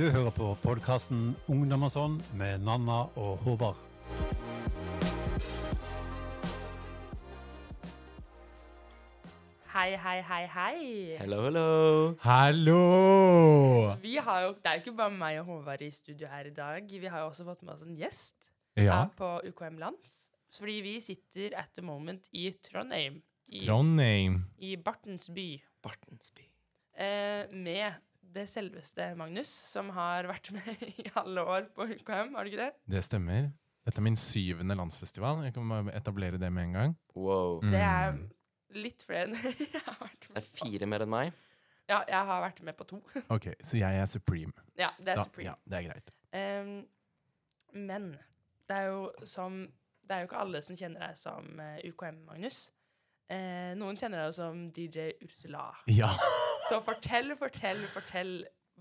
Du hører på podkasten Ungdom og sånn med Nanna og Håvard. Hei, hei, hei, hei. Hello, hello. Hallo! Vi har jo, det er jo ikke bare meg og Håvard i studio her i dag. Vi har jo også fått med oss en gjest Ja, her på UKM Lands. Fordi vi sitter at the moment i Trondheim. I, Trondheim. i Bartens by. Bartensby. Eh, med det selveste Magnus, som har vært med i alle år på UKM, har du ikke det? Det stemmer. Dette er min syvende landsfestival. Jeg kan bare etablere det med en gang. Wow. Mm. Det er litt flere enn jeg har vært med. Det er fire mer enn meg. Ja, jeg har vært med på to. Ok, så jeg er supreme. Ja, det er Da- Supreme. Ja, det er greit. Um, men det er jo som Det er jo ikke alle som kjenner deg som eh, UKM-Magnus. Eh, noen kjenner deg jo som DJ Ursula. Ja, Så fortell, fortell, fortell.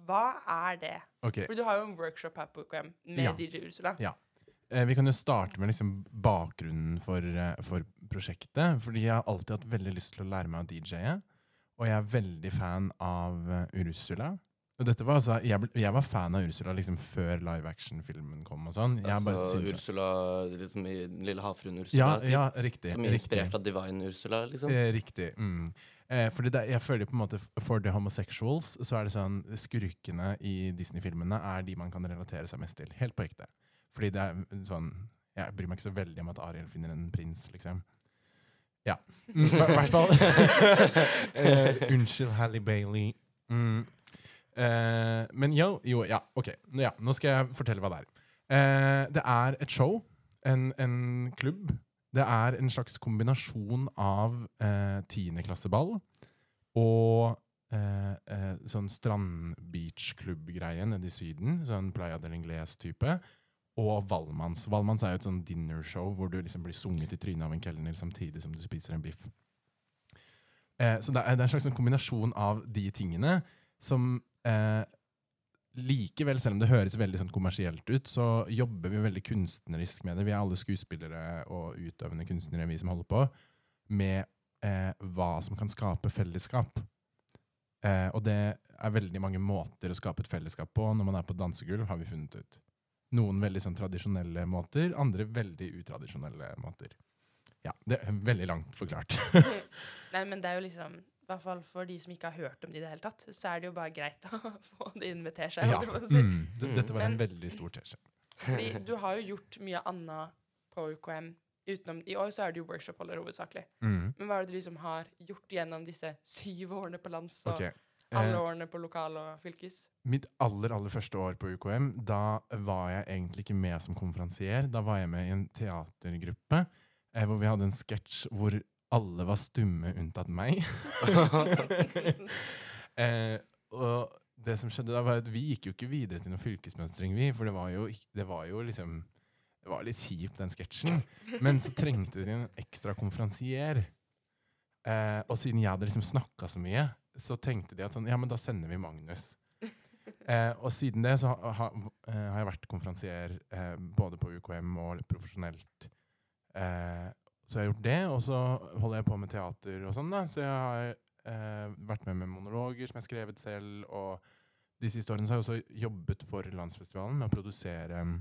Hva er det? Okay. For du har jo en workshop her på UKM med Ja. DJ Ursula. Ja. Eh, Vi kan jo starte med liksom bakgrunnen for, eh, for prosjektet. Fordi jeg har alltid hatt veldig lyst til å lære meg å DJ-e. Og jeg er veldig fan av eh, Ursula. Og dette var altså, jeg, ble- jeg var fan av Ursula liksom før live action-filmen kom. og sånn. Jeg bare Altså Ursula, liksom i Den lille havfruen Ursula. ja, ja, riktig. som er riktig. inspirert av Divine Ursula, liksom. Eh, riktig. Mm. Eh, fordi det, jeg føler på en måte For the homosexuals så er det sånn Skurkene i Disney-filmene er de man kan relatere seg mest til. Helt på ekte. Fordi det er sånn Jeg bryr meg ikke så veldig om at Ariel finner en prins, liksom. Ja. I hvert fall. unnskyld, Hally Bailey. Mm. Eh, men yo, jo, ja, ok. Ja, nå skal jeg fortelle hva det er. Eh, det er et show, en, en klubb. Det er en slags kombinasjon av eh, tiendeklasseball og eh, eh, sånn strand-beach-klubb-greie nede i Syden. Sånn Playa del Ingles-type. Og Valmans. Valmans er jo et sånn dinnershow hvor du liksom blir sunget i trynet av en kelner samtidig som du spiser en biff. Eh, så det er, det er en slags sånn kombinasjon av de tingene som eh, likevel, selv om det høres veldig sånn kommersielt ut, så jobber vi veldig kunstnerisk med det. Vi er alle skuespillere og utøvende kunstnere, vi som holder på, med eh, hva som kan skape fellesskap. Eh, og det er veldig mange måter å skape et fellesskap på når man er på dansegulv, har vi funnet ut. Noen veldig sånn tradisjonelle måter, andre veldig utradisjonelle måter. Ja, det er veldig langt forklart. Nei, men det er jo liksom I hvert fall for de som ikke har hørt om det i det hele tatt, så er det jo bare greit å få det inn med teskje. ja. si. mm, dette var en Men- veldig stor teskje. Fordi du har jo gjort mye annet på UKM. Utenom, I år så er det jo workshopholder hovedsakelig. Mm, Men hva er det du liksom har gjort gjennom disse syv årene på lands og okay. alle Eh, årene på lokal og fylkes? Mitt aller aller første år på UKM, da var jeg egentlig ikke med som konferansier. Da var jeg med i en teatergruppe eh, hvor vi hadde en sketsj hvor alle var stumme unntatt meg. eh, og det som skjedde da, var at vi gikk jo ikke videre til noen fylkesmønstring, vi. For det var jo, det var jo liksom Det var litt kjipt, den sketsjen. Men så trengte de en ekstra konferansier. Eh, og siden jeg hadde liksom snakka så mye, så tenkte de at sånn, ja, men da sender vi Magnus. Eh, og siden det så ha, ha, eh, har jeg vært konferansier eh, både på UKM og profesjonelt. profesjonelt. Så jeg har gjort det, og så holder jeg på med teater og sånn. da. Så jeg har eh, vært med med monologer som jeg har skrevet selv. Og de siste årene så har jeg også jobbet for Landsfestivalen med å produsere mm,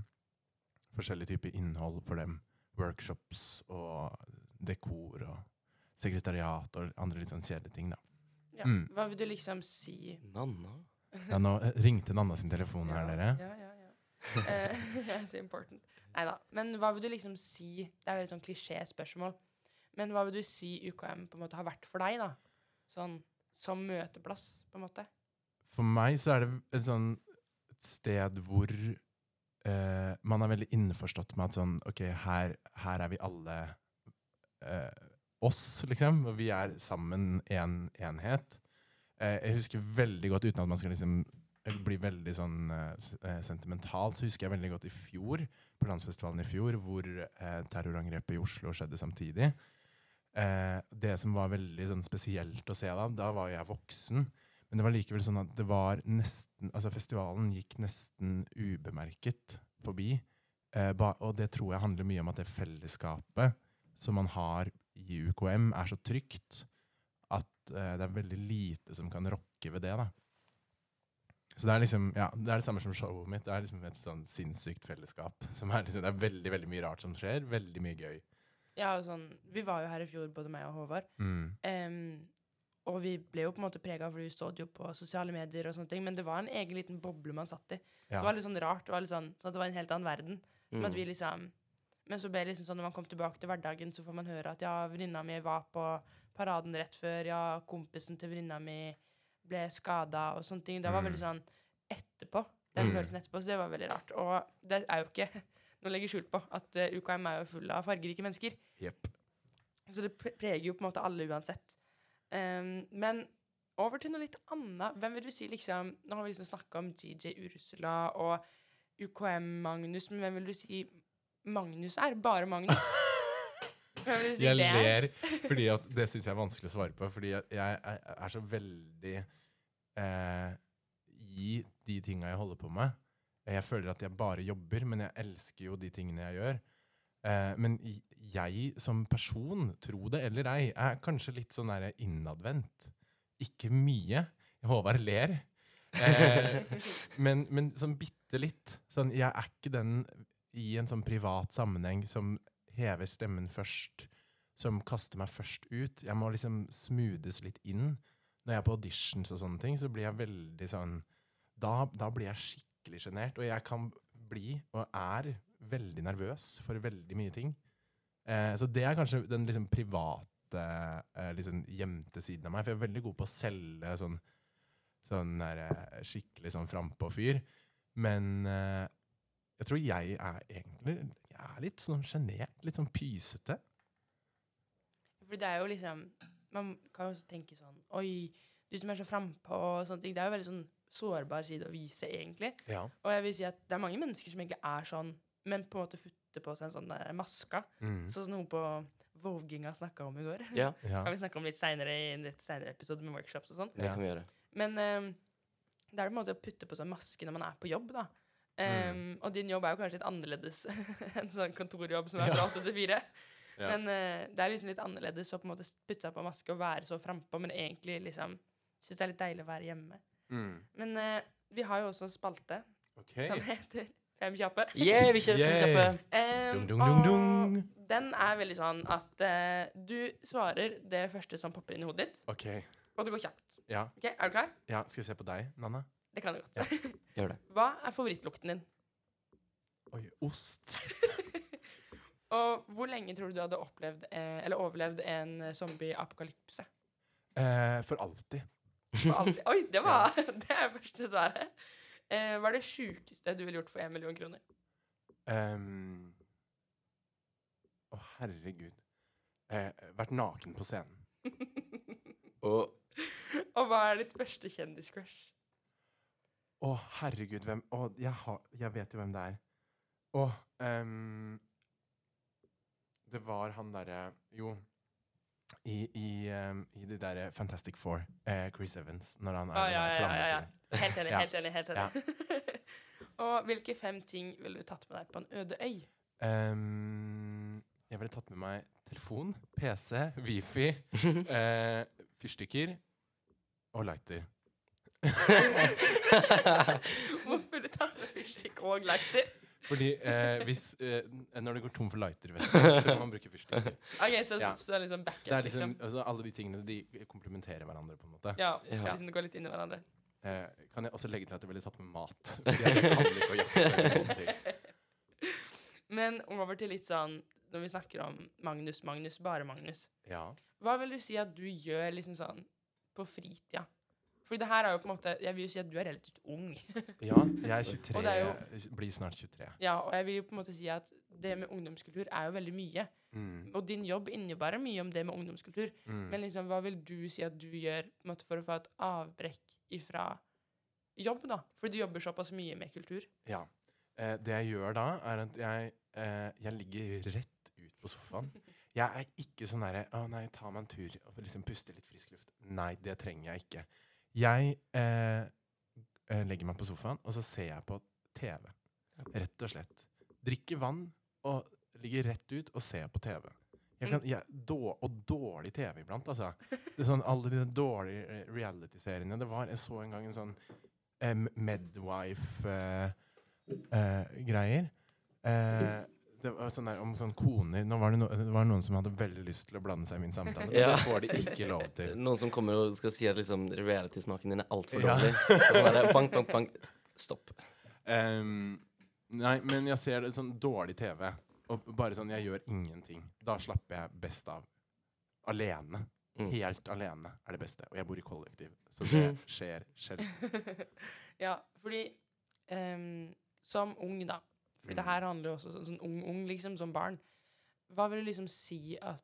forskjellige typer innhold for dem. Workshops og dekor og sekretariat og andre litt sånn kjedelige ting. da. Ja. Mm. Hva vil du liksom si Nanna. Ja, nå ringte Nanna sin telefon her, dere. Ja, ja, ja. Eh, yes, important. Nei da. Men hva vil du liksom si Det er veldig sånn klisjé-spørsmål. Men hva vil du si UKM på en måte har vært for deg, da? Sånn som møteplass, på en måte? For meg så er det et sånn et sted hvor eh, man er veldig innforstått med at sånn OK, her, her er vi alle eh, oss, liksom. Og vi er sammen en enhet. Eh, jeg husker veldig godt, uten at man skal liksom eh, blir veldig sånn eh, eh, sentimental, så husker jeg veldig godt i fjor, på landsfestivalen i fjor, hvor eh, terrorangrepet i Oslo skjedde samtidig. Eh, det som var veldig sånn, spesielt å se da, da var jeg voksen. Men det var likevel sånn at det var nesten Altså, festivalen gikk nesten ubemerket forbi. Eh, ba, og det tror jeg handler mye om at det fellesskapet som man har i UKM, er så trygt at eh, det er veldig lite som kan rokke ved det. da. Så det er liksom, ja, det er det samme som showet mitt. Det er liksom et sånn sinnssykt fellesskap. Som er liksom, det er veldig veldig mye rart som skjer. Veldig mye gøy. Ja, og sånn, vi var jo her i fjor, både meg og Håvard. Mm. Um, og vi ble jo på en måte prega, for vi så det jo på sosiale medier, og sånne ting, men det var en egen liten boble man satt i. Så det var litt sånn rart. Det var, litt sånn, sånn at det var en helt annen verden. Som at Mm. vi liksom Men så ble det liksom sånn når man kom tilbake til hverdagen, så får man høre at ja, venninna mi var på paraden rett før, ja, kompisen til venninna mi ble skada, og sånne ting. Det var Mm. veldig sånn etterpå. Den Mm. følelsen etterpå, så det var veldig rart. Og det er jo ikke noe å legge skjul på at eh, UKM er jo full av fargerike mennesker. Yep. Så det preger jo på en måte alle uansett. Um, men over til noe litt annet. Hvem vil du si liksom Nå har vi liksom snakka om DJ Ursula og UKM-Magnus, men hvem vil du si Magnus er? Bare Magnus? Hvem vil du si Jeg er? ler fordi at det syns jeg er vanskelig å svare på. Fordi jeg er, så veldig eh, i de tinga jeg holder på med. Jeg føler at jeg bare jobber, men jeg elsker jo de tingene jeg gjør. Eh, men jeg som person, tro det eller ei, er kanskje litt sånn innadvendt. Ikke mye. Håvard ler. Eh, men, men sånn bitte litt. Sånn, jeg er ikke den i en sånn privat sammenheng som hever stemmen først, som kaster meg først ut. Jeg må liksom smoothes litt inn. Når jeg er på auditions og sånne ting, så blir jeg veldig sånn Da, da blir jeg skikkelig sjenert. Og jeg kan bli, og er, veldig nervøs for veldig mye ting. Eh, så det er kanskje den liksom private, eh, liksom gjemte siden av meg. For jeg er veldig god på å selge sånn, sånn der, eh, skikkelig sånn frampå-fyr. Men eh, jeg tror jeg er egentlig er litt sånn sjenert. Litt sånn pysete. For det er jo liksom Man kan jo også tenke sånn Oi, du som er så frampå og sånne ting. Det er jo veldig sånn sårbar side å vise, egentlig. Ja. Og jeg vil si at det er mange mennesker som egentlig er sånn, men på en måte futter på seg en sånn der maska. Mm. Sånn som noe på Våginga snakka om i går. Ja, ja. kan vi snakke om litt seinere i en litt senere episode med workshops og sånn. det. Men um, det er på en måte å putte på seg maske når man er på jobb, da. Um, Og din jobb er jo kanskje litt annerledes enn sånn kontorjobb som er fra åtte til fire. Men uh, det er liksom litt annerledes å på en måte putte seg på maske og være så frampå, men egentlig liksom syns det er litt deilig å være hjemme. Mm. Men uh, vi har jo også en spalte okay. som heter Fem kjappe. Yeah, vi kjører yeah. fem kjappe. Um, Dung, dung, dung, og den er veldig sånn at uh, du svarer det første som popper inn i hodet ditt, Okay. og det går kjapt. Ja. Okay, Er du klar? ja. Skal jeg se på deg, Nanna? Det kan du godt. Gjør det. Hva er favorittlukten din? Oi, ost. Og hvor lenge tror du du hadde opplevd, eh, eller overlevd en zombie-apokalypse? Eh, for alltid. For alltid. Oi, det var det er første svaret. Eh, hva er det sjukeste du ville gjort for én million kroner? Um, Å, herregud. Eh, vært naken på scenen. Og Og hva er ditt første kjendiscrush? Å, herregud, hvem Å, jeg, har, jeg vet jo hvem det er. Å, um, Det var han derre Jo, i, i, um, i de derre Fantastic Four, eh, Chris Evans, når han er Ah, ja, ja, ja, ja. Helt enig, helt enig. helt enig. Og hvilke fem ting ville du tatt med deg på en øde øy? Um, jeg ville tatt med meg telefon, PC, wifi, eh, fyrstikker og lighter. Hvorfor du tar med fyrstikk og lighter? Fordi eh, hvis, eh, når det går tom for lighter i så kan man bruke fyrstikker. Ok, Så, Ja. så det er liksom backup, Det er liksom, liksom? altså, alle de tingene de komplementerer hverandre. på en måte. Ja, Ja. så liksom det går litt inn i hverandre. Eh, kan jeg også legge til at jeg ville tatt med mat? Fordi Jeg kan ikke å jakte. eller noen ting. Men over til litt sånn Når vi snakker om Magnus, Magnus, bare Magnus. Ja. Hva vil du si at du gjør liksom sånn på fritida? For det her er jo på en måte Jeg vil jo si at du er relativt ung. ja, jeg er 23, Og det er blir snart 23. ja, og jeg vil jo på en måte si at det med ungdomskultur er jo veldig mye. Mm, Og din jobb innebærer mye om det med ungdomskultur. mm. Men liksom, hva vil du si at du gjør måte, for å få et avbrekk ifra jobb, da? Fordi du jobber såpass mye med kultur. Ja. Eh, det jeg gjør da, er at jeg, eh, jeg ligger rett ut på sofaen. Jeg er ikke sånn derre Å nei, ta meg en tur og liksom puste litt frisk luft. Nei, det trenger jeg ikke. Jeg eh, eh, legger meg på sofaen, og så ser jeg på TV. Rett og slett. Drikker vann og ligger rett ut og ser på TV. Jeg kan, jeg, då, og dårlig TV iblant, altså. Det sånn, alle de dårlige eh, reality-seriene. Det var, Jeg så en gang en sånn eh, Medwife-greier. Eh, det var sånn der, om sånn koner Nå var det, no, det var noen som hadde veldig lyst til å blande seg i min samtale. Ja. det får de ikke lov til. Noen som kommer og skal si at liksom reality-smaken din er altfor dårlig. Ja. sånn bank, bank, bank. Stopp. Um, nei, men jeg ser det sånn dårlig TV. Og bare sånn, jeg gjør ingenting. Da slapper jeg best av. Alene. Mm. Helt alene er det beste. Og jeg bor i kollektiv, så det skjer sjelden. ja, fordi um, som ung, da For det Mm. her handler jo også sånn, sånn ung, ung, liksom, som barn. Hva vil du liksom si at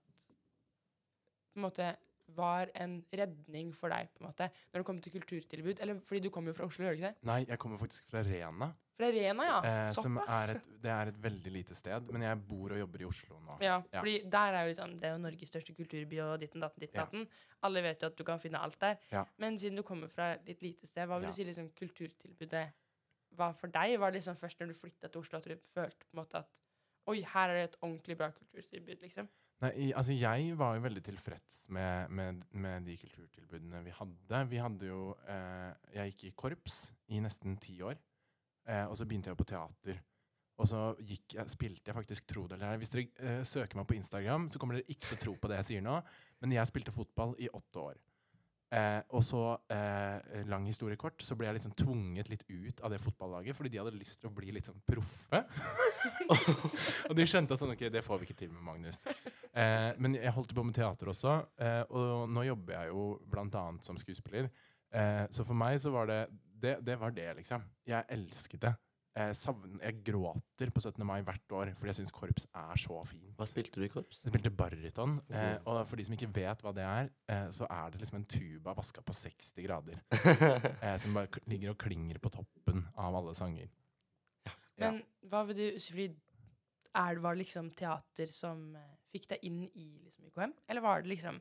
på en måte var en redning for deg, på en måte, når det kom til kulturtilbud? Eller fordi du kommer jo fra Oslo, gjør du ikke det? Nei, jeg kommer faktisk fra Rena. Fra Rena, ja. Eh, som Såpass. er et, det er et veldig lite sted, men jeg bor og jobber i Oslo nå. Ja, Ja. fordi der er jo liksom Det er jo Norges største kulturby og ditten datten ditten Ja. datten. Alle vet jo at du kan finne alt der. Ja. Men siden du kommer fra et lite sted, hva vil du si liksom kulturtilbudet var for deg? Var det liksom først når du flytta til Oslo at du følte på en måte at Oi, her er det et ordentlig bra kulturtilbud, liksom? Nei, altså jeg var jo veldig tilfreds med, med, med de kulturtilbudene vi hadde. Vi hadde jo eh, Jeg gikk i korps i nesten ti år. Eh, og så begynte jeg på teater. Og så gikk spilte jeg faktisk Tro det eller ei. Hvis dere eh, søker meg på Instagram, så kommer dere ikke til å tro på det jeg sier nå, men jeg spilte fotball i åtte år. Eh, og så, eh, lang historie kort, så ble jeg liksom tvunget litt ut av det fotballaget fordi de hadde lyst til å bli litt sånn proffe. og de skjønte sånn, ok, det får vi ikke til med Magnus. Eh, men jeg holdt på med teater også, eh, og nå jobber jeg jo annet som skuespiller. Eh, så for meg så var det, det Det var det, liksom. Jeg elsket det. Jeg, savn, jeg gråter på 17. mai hvert år fordi jeg syns korps er så fin. Hva spilte du i korps? Jeg spilte baryton, eh, Mhm. og for de som ikke vet hva det er, eh, så er det liksom en tuba vaska på 60 grader. Eh, som bare k- ligger og klinger på toppen av alle sanger. Ja. Men hva vil du fordi er det, Var det liksom teater som eh, fikk deg inn i liksom, IKM, Eller var det liksom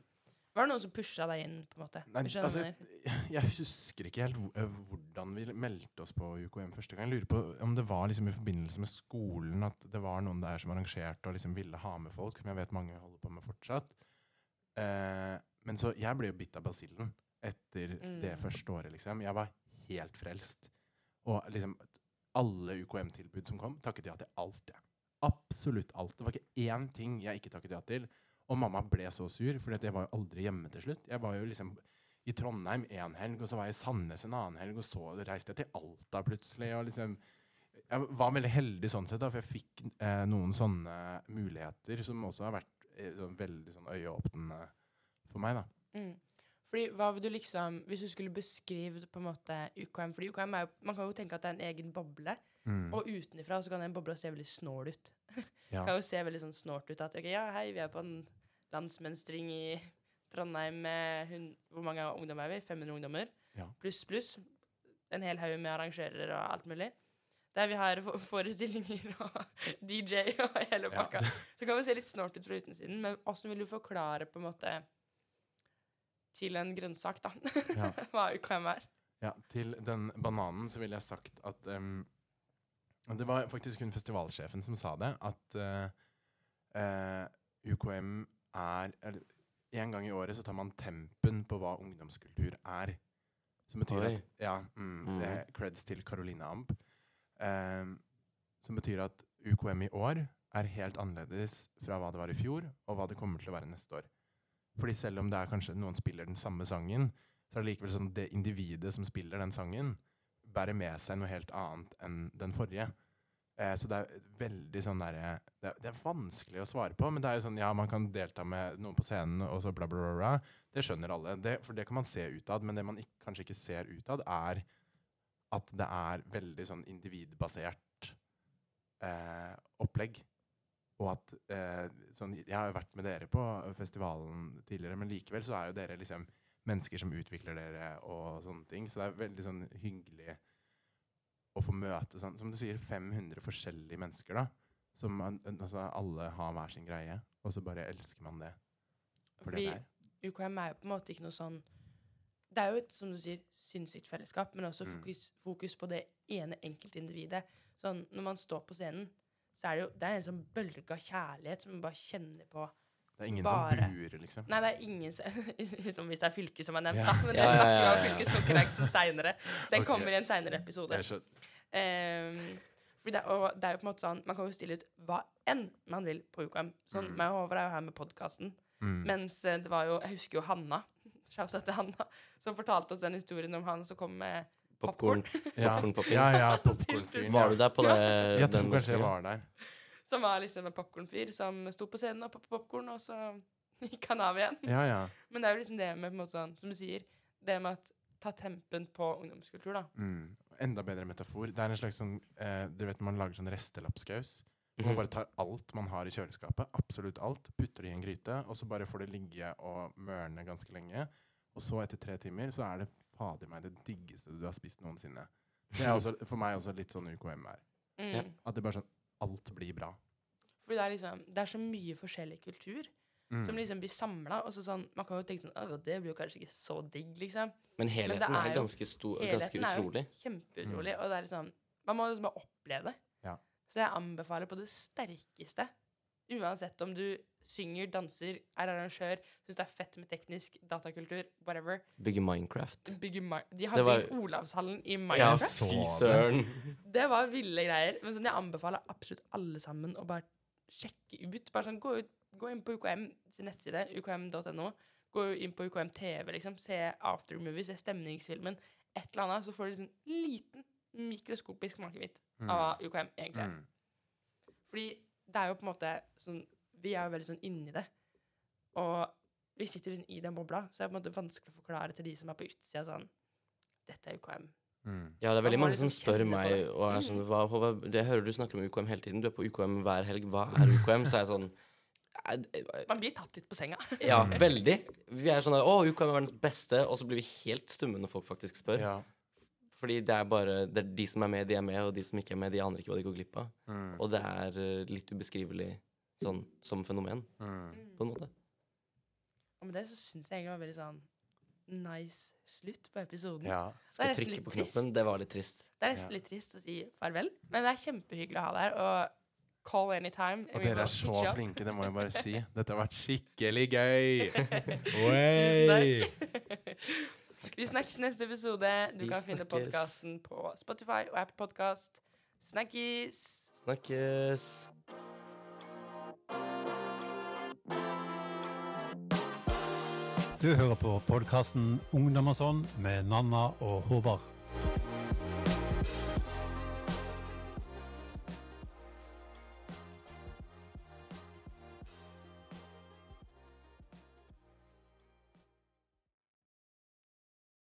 Var det noen som pusha deg inn, på en måte? Nei, altså, jeg jeg husker ikke helt eh, hvordan vi meldte oss på UKM første gang. Jeg lurer på om det var liksom i forbindelse med skolen at det var noen der som arrangerte og liksom ville ha med folk, som jeg vet mange holder på med fortsatt. Eh, men så jeg ble jo bitt av basillen etter Mm. det første året, liksom. Jeg var helt frelst. Og liksom alle UKM-tilbud som kom, takket ja til alt, jeg. Absolutt alt. Det var ikke én ting jeg ikke takket ja til. Og mamma ble så sur, for jeg var jo aldri hjemme til slutt. Jeg var jo liksom i Trondheim en helg, og så var jeg i Sandnes en annen helg, og så reiste jeg til Alta plutselig. og liksom... Jeg var veldig heldig sånn sett, da, for jeg fikk eh, noen sånne muligheter som også har vært eh, sånn, veldig sånn øyeåpnende for meg. da. Mm. Fordi hva vil du liksom Hvis du skulle beskrive på en måte UKM Fordi UKM er jo Man kan jo tenke at det er en egen boble, Mm. og utenfra så kan den bobla se veldig snål ut. Ja. kan jo se veldig sånn snålt ut at ok, ja, hei, vi er på en landsmønstring i Trondheim med hun, Hvor mange ungdommer er vi? 500 ungdommer? Ja. Pluss, pluss. En hel haug med arrangører og alt mulig. Der vi har forestillinger og DJ og hele Ja. Så kan vi se litt snålt ut fra utensiden, men åssen vil du forklare på en måte til en grønnsak, da, Ja. hva UKM er? Ja, til den bananen så ville jeg sagt at og Det var faktisk hun festivalsjefen som sa det, at uh, uh, UKM er eller, En gang i året så tar man tempen på hva ungdomskultur er. Som betyr Oi. at Ja, mm, Mm. det er creds til Caroline Amp. Em, som betyr at UKM i år er helt annerledes fra hva det var i fjor, og hva det kommer til å være neste år. Fordi selv om det er kanskje noen spiller den samme sangen, så er det likevel sånn det individet som spiller den sangen, bærer med seg noe helt annet enn den forrige. Eh, så det er veldig sånn derre det, er- det er vanskelig å svare på, men det er jo sånn ja, man kan delta med noen på scenen, og så bla, bla, bla. bla. Det skjønner alle. Det, for det kan man se utad, men det man ikke, kanskje ikke ser utad, er at det er veldig sånn individbasert eh, opplegg. Og at eh, sånn, Jeg har jo vært med dere på festivalen tidligere, men likevel så er jo dere liksom mennesker som utvikler dere og sånne ting. Så det er veldig sånn hyggelig å få møte sånn, som du sier, 500 forskjellige mennesker, da. Som man, altså, alle har hver sin greie, og så bare elsker man det. For Fordi det der. UKM er jo på en måte ikke noe sånn Det er jo et, som du sier, sinnssykt fellesskap, men også Mm. fokus, fokus på det ene enkeltindividet. Sånn, når man står på scenen, så er det jo det er en sånn bølge av kjærlighet som man bare kjenner på Det er ingen Bare. som buer, liksom. Nei, det er ingen som, Utenom hvis det er fylke som er nevnt, da. Men Ja, det ja, snakker vi om ja. fylkeskonkurransen seinere. Den okay. kommer i en seinere episode. Ehm, fordi det, og det er jo på en måte sånn Man kan jo stille ut hva enn man vil på UKM. Sånn, Mm. meg og Håvard er jo her med podkasten. Mm. Mens eh, det var jo Jeg husker jo Hanna. Shoutout til Hanna. Som fortalte oss den historien om han som kom med Popkorn. Ja, Popcorn-popping. ja, ja popcorn, popkornfyren. Var du der på det? Jeg tror kanskje jeg var der. Som var liksom en popkornfyr som sto på scenen og poppet popkorn, og så gikk han av igjen. Ja, ja. Men det er jo liksom det med på en måte sånn, som du sier, det med at ta tempen på ungdomskultur, da. Mm. Enda bedre metafor. Det er en slags sånn eh, Du vet når man lager sånn restelapskaus? Hvor -hmm. man bare tar alt man har i kjøleskapet, absolutt alt, putter det i en gryte, og så bare får det ligge og mørne ganske lenge. Og så, etter tre timer, så er det fader meg det diggeste du har spist noensinne. Det er også, for meg også litt sånn UKM er. Mm. At det bare sånn Alt blir bra. Fordi det er liksom Det er så mye forskjellig kultur Mm. som liksom blir samla. Så sånn Man kan jo tenke sånn «Åh, Det blir jo kanskje ikke så digg, liksom. Men helheten Men er er, ganske, stor, ganske Helheten er jo kjempeutrolig. kjempeutrolig. Og det er liksom Man må liksom bare oppleve det. Ja. Så jeg anbefaler på det sterkeste, uansett om du synger, danser, er arrangør, syns det er fett med teknisk datakultur, whatever Bygge Minecraft. Bygge Mi De har var- bygd Olavshallen i Minecraft. Ja, fy det. søren. Det var ville greier. Men sånn, jeg anbefaler absolutt alle sammen å bare sjekke ut. Bare sånn, gå, ut, gå inn på UKM sin nettside, ukm.no. Gå inn på UKM TV, liksom. Se aftermovie, se stemningsfilmen. Et eller annet. Så får du liksom liten, mikroskopisk smakebit Mm. av UKM, egentlig. Mm. Fordi det er jo på en måte sånn Vi er jo veldig sånn inni det. Og vi sitter liksom i den bobla, så det er på en måte vanskelig å forklare til de som er på utsida sånn Dette er UKM. Mm. Ja, det er veldig mange som liksom spør meg og er sånn hva, hva, det hører du snakker om UKM hele tiden. Du er på UKM hver helg. Hva er UKM? Så er jeg sånn Man blir tatt litt på senga. Ja, veldig. Vi er sånn Å, UKM er verdens beste. Og så blir vi helt stumme når folk faktisk spør. Ja. Fordi det er bare det er de som er med, de er med, og de som ikke er med, de aner ikke hva de går glipp av. Mm. Og det er eh, litt ubeskrivelig sånn som fenomen, Mm. på en måte. Og med det så syns jeg egentlig var veldig sånn nice slutt på episoden. ja. Skal trykke på trist. knappen. Det var litt trist. Det er nesten Ja. litt trist å si farvel, men det er kjempehyggelig å ha deg her. Og call anytime. Og dere er så flinke, det må jeg bare si. Dette har vært skikkelig gøy! Tusen takk. Vi snakkes neste episode. Du Vi kan finne podkasten på Spotify og Apple Podcast. Snakkes! Snakkes. Du hører på podkasten Ungdom og sånn med Nanna og Håvard.